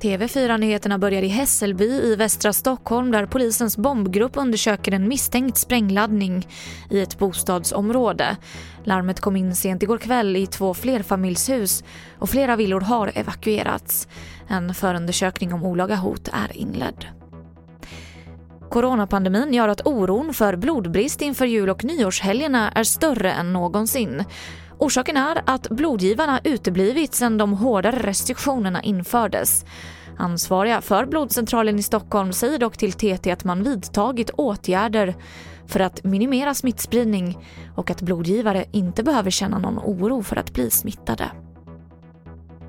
TV4-nyheterna börjar i Hässelby i västra Stockholm där polisens bombgrupp undersöker en misstänkt sprängladdning i ett bostadsområde. Larmet kom in sent igår kväll i två flerfamiljshus och flera villor har evakuerats. En förundersökning om olaga hot är inledd. Coronapandemin gör att oron för blodbrist inför jul och nyårshelgerna är större än någonsin. Orsaken är att blodgivarna uteblivit sedan de hårdare restriktionerna infördes. Ansvariga för blodcentralen i Stockholm säger dock till TT att man vidtagit åtgärder för att minimera smittspridning och att blodgivare inte behöver känna någon oro för att bli smittade.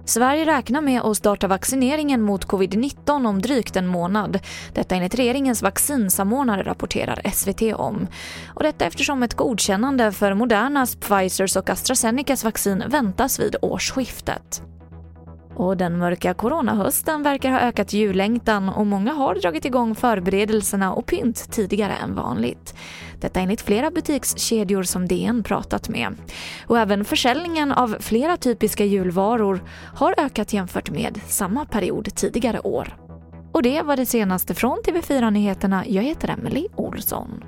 Sverige räknar med att starta vaccineringen mot covid-19 om drygt en månad. Detta enligt regeringens vaccinsamordnare rapporterar SVT om. Och detta eftersom ett godkännande för Modernas, Pfizers och AstraZenecas vaccin väntas vid årsskiftet. Och den mörka coronahösten verkar ha ökat jullängtan och många har dragit igång förberedelserna och pynt tidigare än vanligt. Detta enligt flera butikskedjor som DN pratat med. Och även försäljningen av flera typiska julvaror har ökat jämfört med samma period tidigare år. Och det var det senaste från TV4 Nyheterna. Jag heter Emily Olsson.